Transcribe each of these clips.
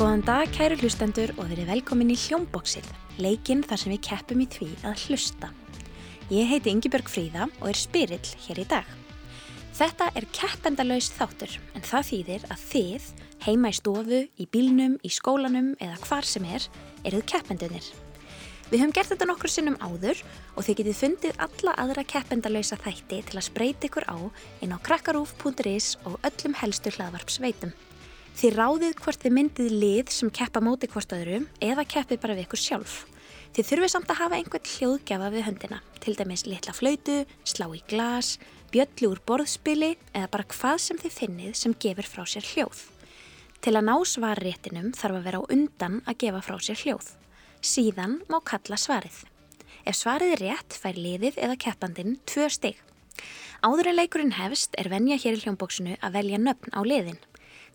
Góðan dag, kæru hlustendur og verið velkomin í Hljómbóksið, leikinn þar sem við keppum í því að hlusta. Ég heiti Yngibjörg Fríða og er spyrill hér í dag. Þetta er keppendalaus þáttur en það þýðir að þið, heima í stofu, í bílnum, í skólanum eða hvar sem er, eruð keppendunir. Við höfum gert þetta nokkur sinnum áður og þið getið fundið alla aðra keppendalausa þætti til að spreita ykkur á inn á krakkarúf.is og öllum helstu hlaðvarpsveitum. Þið ráðið hvort þið myndið lið sem keppa móti hvort öðru eða keppið bara við ykkur sjálf. Þið þurfið samt að hafa einhvern hljóðgjafa við höndina, til dæmis litla flautu, slá í glas, bjöllu úr borðspili eða bara hvað sem þið finnið sem gefur frá sér hljóð. Til að ná svarréttinum þarf að vera á undan að gefa frá sér hljóð. Síðan má kalla svarið. Ef svarið er rétt fær liðið eða keppandinn tvö stig. Áður en leikurinn hefst er venja hér í hljómbóksinu að velja nöfn á liðin.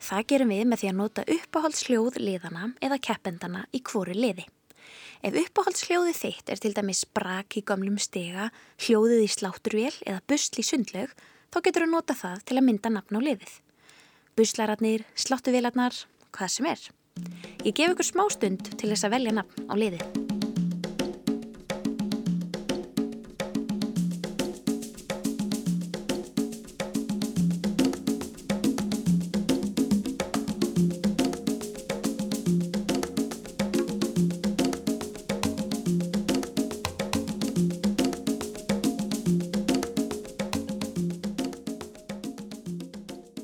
Það gerum við með því að nota uppáhaldsljóð liðana eða keppendana í hvori liði. Ef uppáhaldsljóði þitt er til dæmis brak í gamlum stega, hljóðið í slátturvél eða busl í sundlaug, þá getur við nota það til að mynda nafn á liðið. Buslararnir, slátturvélarnar, hvað sem er. Ég gef ykkur smá stund til þess að velja nafn á liðið.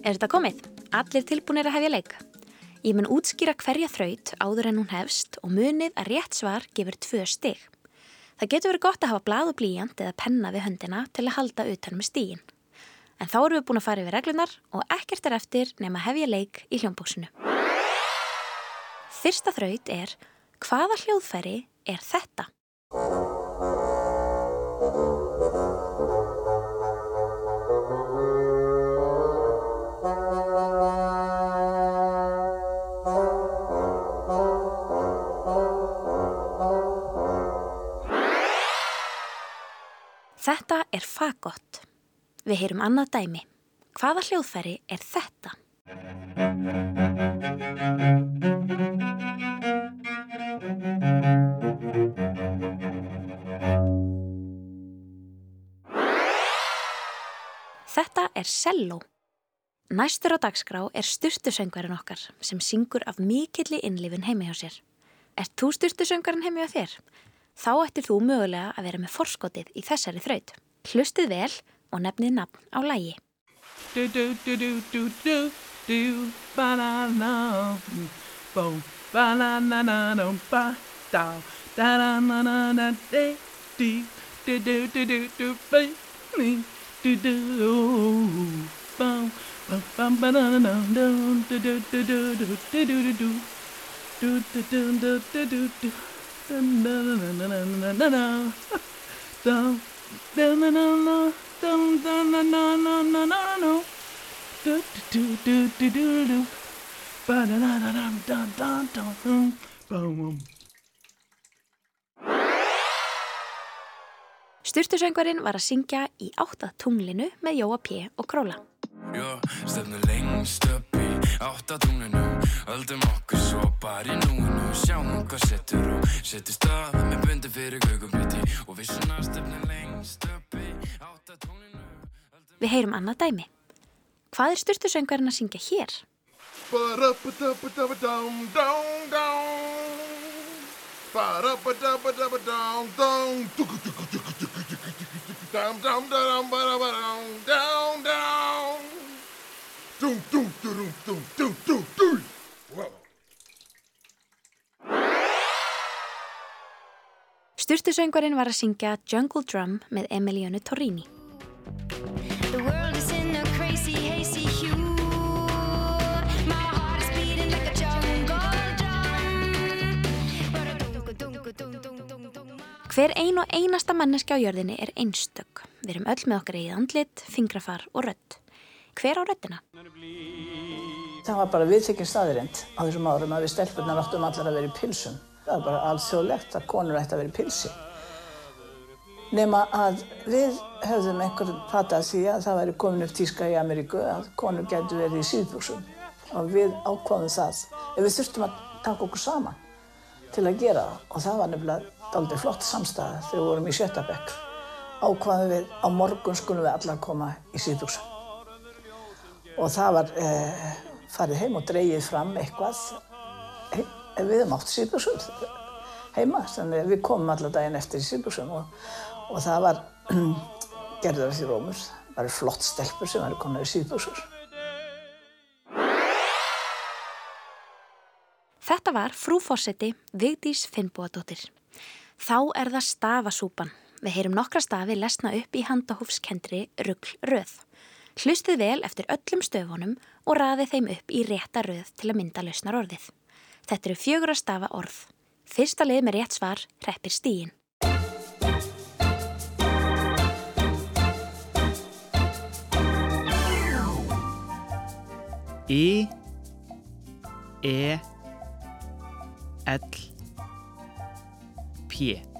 Er þetta komið? Allir tilbúinir að hefja leik. Ég mun útskýra hverja þraut áður en hún hefst og munið að rétt svar gefur tvö stig. Það getur verið gott að hafa blað og blíjant eða penna við höndina til að halda utan með stígin. En þá erum við búin að fara yfir reglunar og ekkert er eftir nema hefja leik í hljómbóksinu. Fyrsta þraut er hvaða hljóðfæri er þetta? Er fagott. Við heyrum annað dæmi. Hvaða hljóðfæri er þetta? Þetta er selló. Næstur á dagskrá er styrtusöngvarinn okkar sem syngur af mikilli innlifin heimi hjá sér. Er þú styrtusöngvarinn heimi á þér? Þá ættir þú mögulega að vera með forskotið í þessari þraut. Hlustið vel og nefnið nafn á lægi. Sturtusöngvarinn var að syngja í átt að tunglinu með Jóa P. og Króla. Upp í áttatunglinu Öldum okkur svo bara í núinu. Sjáum hvað setur og setur stað Með bundi fyrir gugumbiti Og við svona stefnum lengst uppi áttatunglinu Við heyrum annað dæmi. Hvað er styrtusöngarinn að syngja hér? Down, down, down, down, down, down Dum, dum, dum, dum, dum, dum, dum. Wow. Sturtusöngvarinn var að syngja Jungle Drum með Emilionu Torrini. Hver ein og einasta manneski á jörðinni er einstök. Við erum öll með okkar í andlit, fingrafar og rött. Hver á röttina? Það var bara viðtekinn staðirind á þessum árum að við stelpunar áttum allar að vera í pilsum. Það var bara alls þjóðlegt að konur ætti að vera í pilsi. Nefna að við höfðum einhvern fatað því að það væri komin upp tíska í Ameríku að konur getur verið í síðbúksum og við ákváðum það. Ef við þurftum að taka okkur saman til að gera það og það var nefnilega aldrei flott samstæða þegar við vorum í Sjötabekk ákvaðum við á morgun skulum við allar koma í síðbúksan og það var eh, farið heim og dreyið fram eitthvað he, við hefum átt síðbúksun heima þannig að við komum allar daginn eftir í síðbúksun og, og það var gerður því rómur það var flott stelpur sem var konar í síðbúksur Þetta var frúfósetti Vigdís Finnbúadóttir. Þá er það stafasúpan. Við heyrum nokkra stafi lesna upp í handahúfskendri ruggl röð. Hlustið vel eftir öllum stöfunum og raðið þeim upp í rétta röð til að mynda lausnar orðið. Þetta eru fjögur að stafa orð. Fyrsta lið með rétt svar reppir stíin. I E L P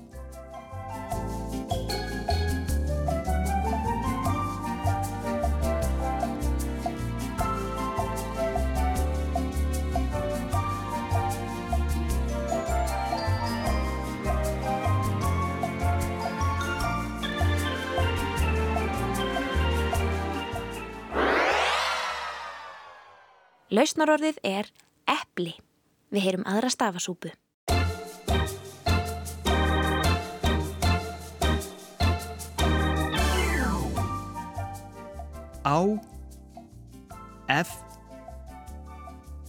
Lausnarorðið er epli. Við heyrum aðra stafasúpu. Á F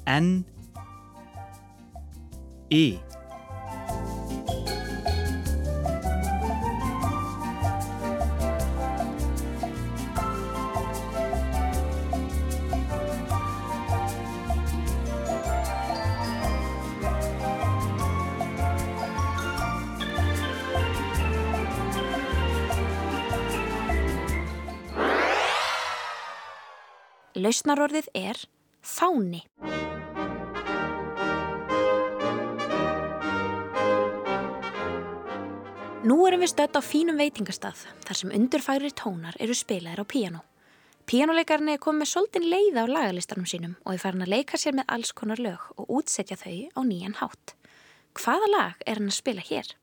N I Lausnarorðið er fáni. Nú erum við stödd á fínum veitingastað þar sem undurfærir tónar eru spilaðir á píano. Píanoleikarinn er komið svolítinn leiða á lagalistanum sínum og er farin að leika sér með alls konar lög og útsetja þau á nýjan hátt. Hvaða lag er hann að spila hér?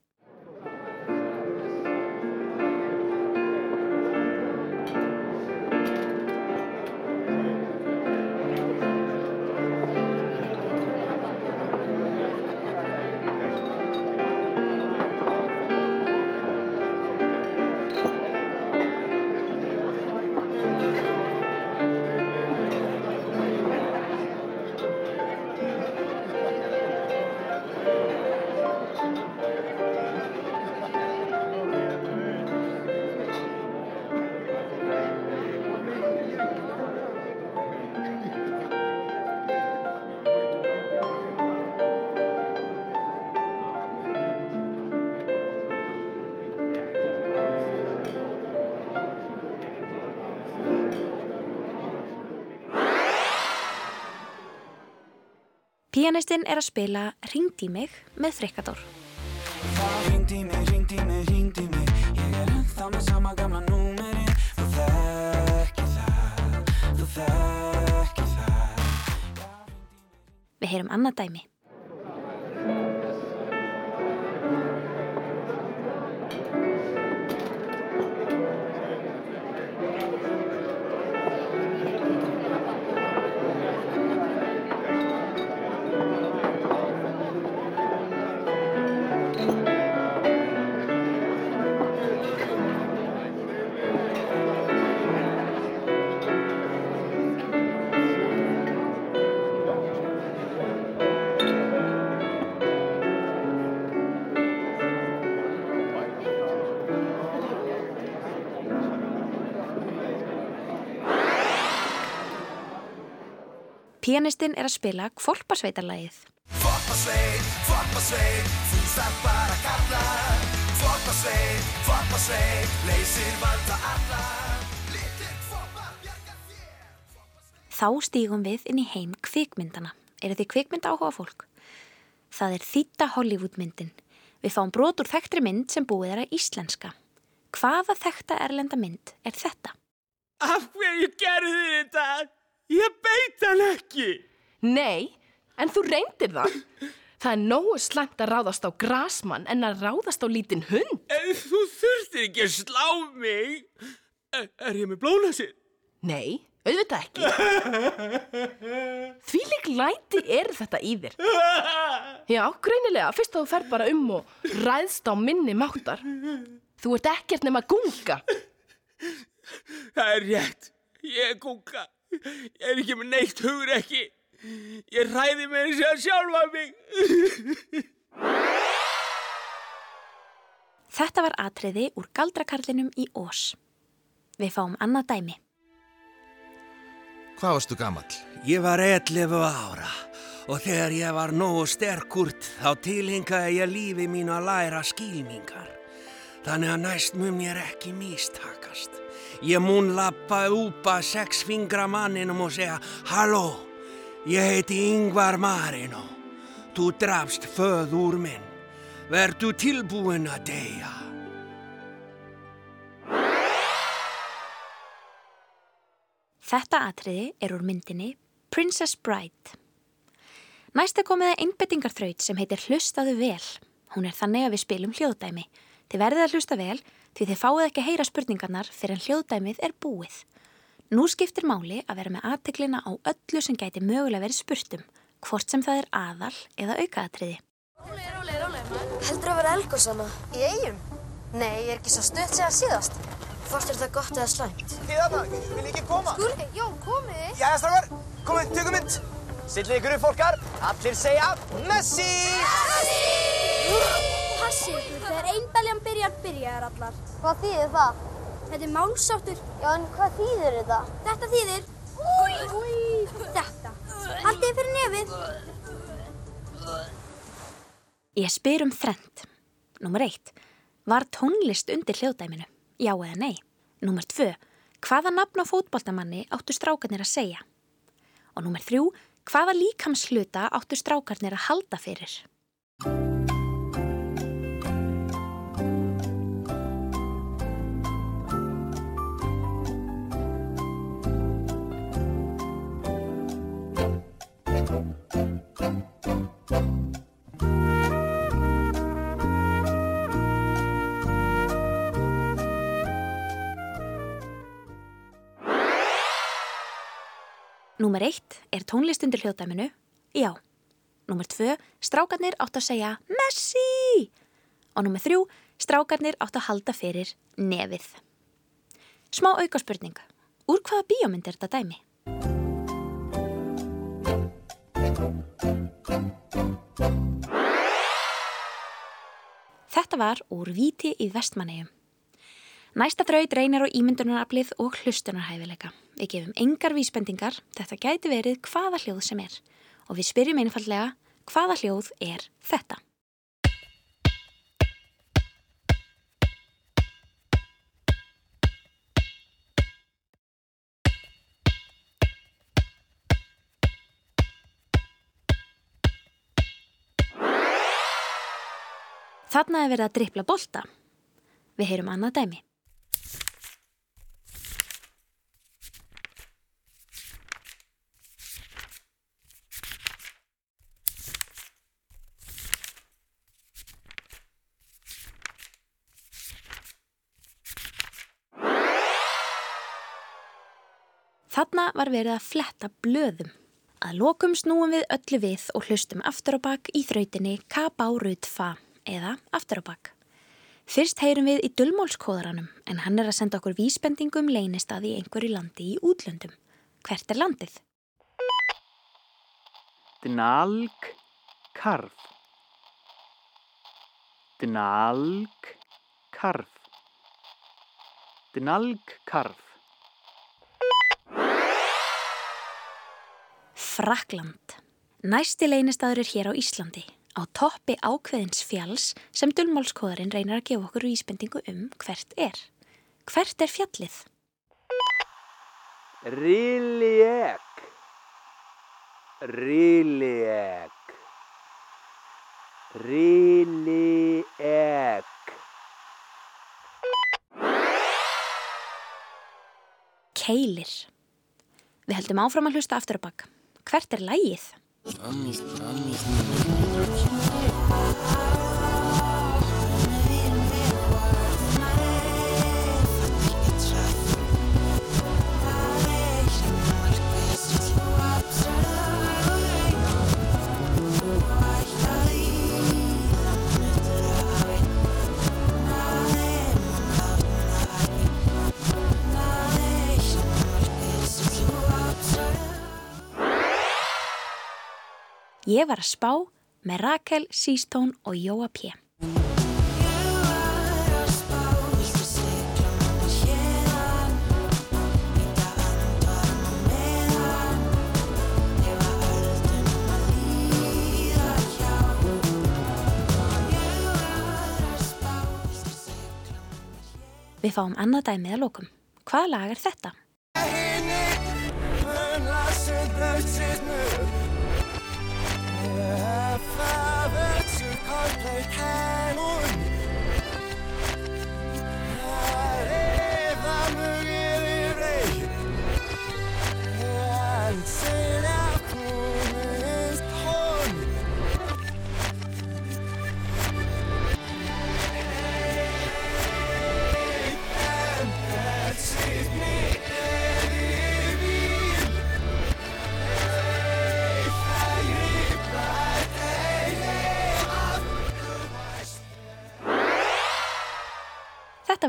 Pianistinn er að spila Ringd í mig með Frikadór. Það ringd í mig, ringd í mig, ringd í mig Ég er ennþá með sama gamla númeri Þú þekki það, þú þekki það Við heyrum annað dæmi. Pianistinn er að spila Kvolpasveitarlægið. Fopparsveit, fopparsveit, þú stað bara kalla Fopparsveit, fopparsveit, leysir vanda alla Litir foppar bjarga þér Þá stígum við inn í heim kvikmyndana. Er þið kvikmynda áhuga fólk? Það er þýtta Hollywoodmyndin. Við fáum brot úr þekktri mynd sem búið er að íslenska. Hvaða þekta erlenda mynd er þetta? Af hverju gerðu þið þetta? Ég beit hann ekki. Nei, en þú reyndir það. Það er nógu slæmt að ráðast á grasmann en að ráðast á lítinn hund. En þú þurftir ekki að slá mig. Er, er ég með blónasinn? Nei, auðvitað ekki. Því lík læti er þetta í þér. Já, greinilega, fyrst þú fer bara um og ræðst á minni máttar. Þú ert ekkert nema gunga. Það er rétt. Ég er gunga. Ég er ekki með neitt hugur ekki. Ég ræði með þess að sjálfa mig. Þetta var atriði úr galdrakarlinum í Ós. Við fáum annað dæmi. Hvað varstu gamall? Ég var 11 ára og þegar ég var nógu sterkurt þá tilhingaði ég lífi mínu að læra skilmingar. Þannig að næst mun mér ekki místakast. Ég mun lappa úpa sex fingra manninum og segja Halló, ég heiti Yngvar Marino. Þú drafst föður minn. Vertu tilbúin að deyja. Þetta atriði er úr myndinni Princess Bride. Næst er komið að einbettingarþraut sem heitir Hlustaðu vel. Hún er þannig að við spilum hljóðdæmi. Þið verðið að hlusta vel því þið fáið ekki að heyra spurningarnar fyrir en hljóðdæmið er búið. Nú skiptir máli að vera með aðteklina á öllu sem gæti mögulega verið spurtum, hvort sem það er aðal eða aukaatriði. Heldur að vera elgosama? Í eigum? Nei, ég er ekki svo stutt segja síðast. Hvort er það gott eða slæmt? Þið þarna, vil ekki koma? Skúli, já, komið. Jæja, strafgar, komið, tökum mynd. Sillið ykkur upp, fólkar. Allir segja Messi! Passið ykkur, einbeljan byrjar, byrjar allar. Hvað þýðir það? Þetta er málsáttur. Já, en hvað þýðir þetta? Þetta þýðir... Új! Þetta. Haldið fyrir nefið. Ég spyr um þrend. Númer eitt. Var tónlist undir hljóðdæminu? Já eða nei. Númer tvö. Hvaða nafn á fótboltamanni áttu strákarnir að segja? Og númer þrjú. Hvaða líkamsluta áttu strákarnir að halda fyrir? Númer eitt er tónlist undir hljóðdæminu? Já. Númer tvö, strákarnir átt að segja Messi! Og númer þrjú, strákarnir átt að halda fyrir nefið. Smá aukaspurning. Úr hvaða bíómynd er þetta dæmi? Þetta var úr Víti í Vestmannegjum. Næsta þraut reynir á ímyndunaraflið og hlustunarhæfileika. Við gefum engar vísbendingar, þetta gæti verið hvaða hljóð sem er. Og við spyrjum einfallega, hvaða hljóð er þetta? Þarna er verið að drippla bolta. Við heyrum annað dæmi. Þarna var verið að fletta blöðum. Að lokum snúum við öllu við og hlustum aftur á bakk í þrautinni K-B-R-U-T-F-A eða aftur á bakk. Fyrst heyrum við í dullmálskóðaranum en hann er að senda okkur vísbendingum leynistað í einhverju landi í útlöndum. Hvert er landið? Dnalg karf. Dnalg karf. Dnalg karf. Frakland. Næsti leynistaður er hér á Íslandi, á toppi ákveðins fjalls sem dullmálskóðarinn reynir að gefa okkur vísbendingu um hvert er. Hvert er fjallið? Rilliek. Rilliek. Rilliek. Keilir. Við heldum áfram að hlusta aftur á bakk. Hvert er lægið? Ég var að spá með Rakel, Sístón og Jóa P. Við fáum annað dæmið að lókum. Hvaða lag er þetta?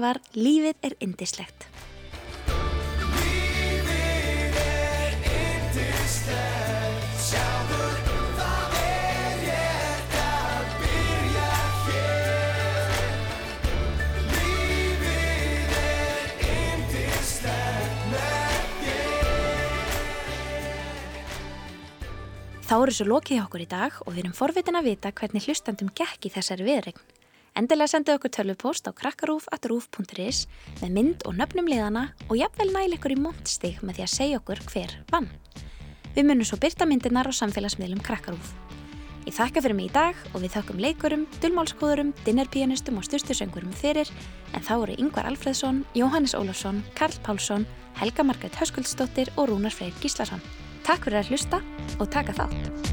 Þetta var Lífið er indislegt. Þá eru svo lokið hjá okkur í dag og við erum forvitin að vita hvernig hlustandum gekk í þessari viðregn. Endilega sendið okkur tölvupost á krakkarúf.rúf.is með mynd og nöfnum liðana og jafnvel næl ykkur í montstig með því að segja okkur hver vann. Við munum svo byrta myndirnar á samfélagsmiðlum Krakkarúf. Ég þakka fyrir mig í dag og við þakkum leikurum, dulmálskóðurum, dinnerpianistum og styrstusöngurum fyrir en þá eru Yngvar Alfredsson, Jóhannes Ólafsson, Karl Pálsson, Helga Margret Höskuldsdóttir og Rúnar Freyr Gíslason. Takk fyrir að hlusta og taka þátt.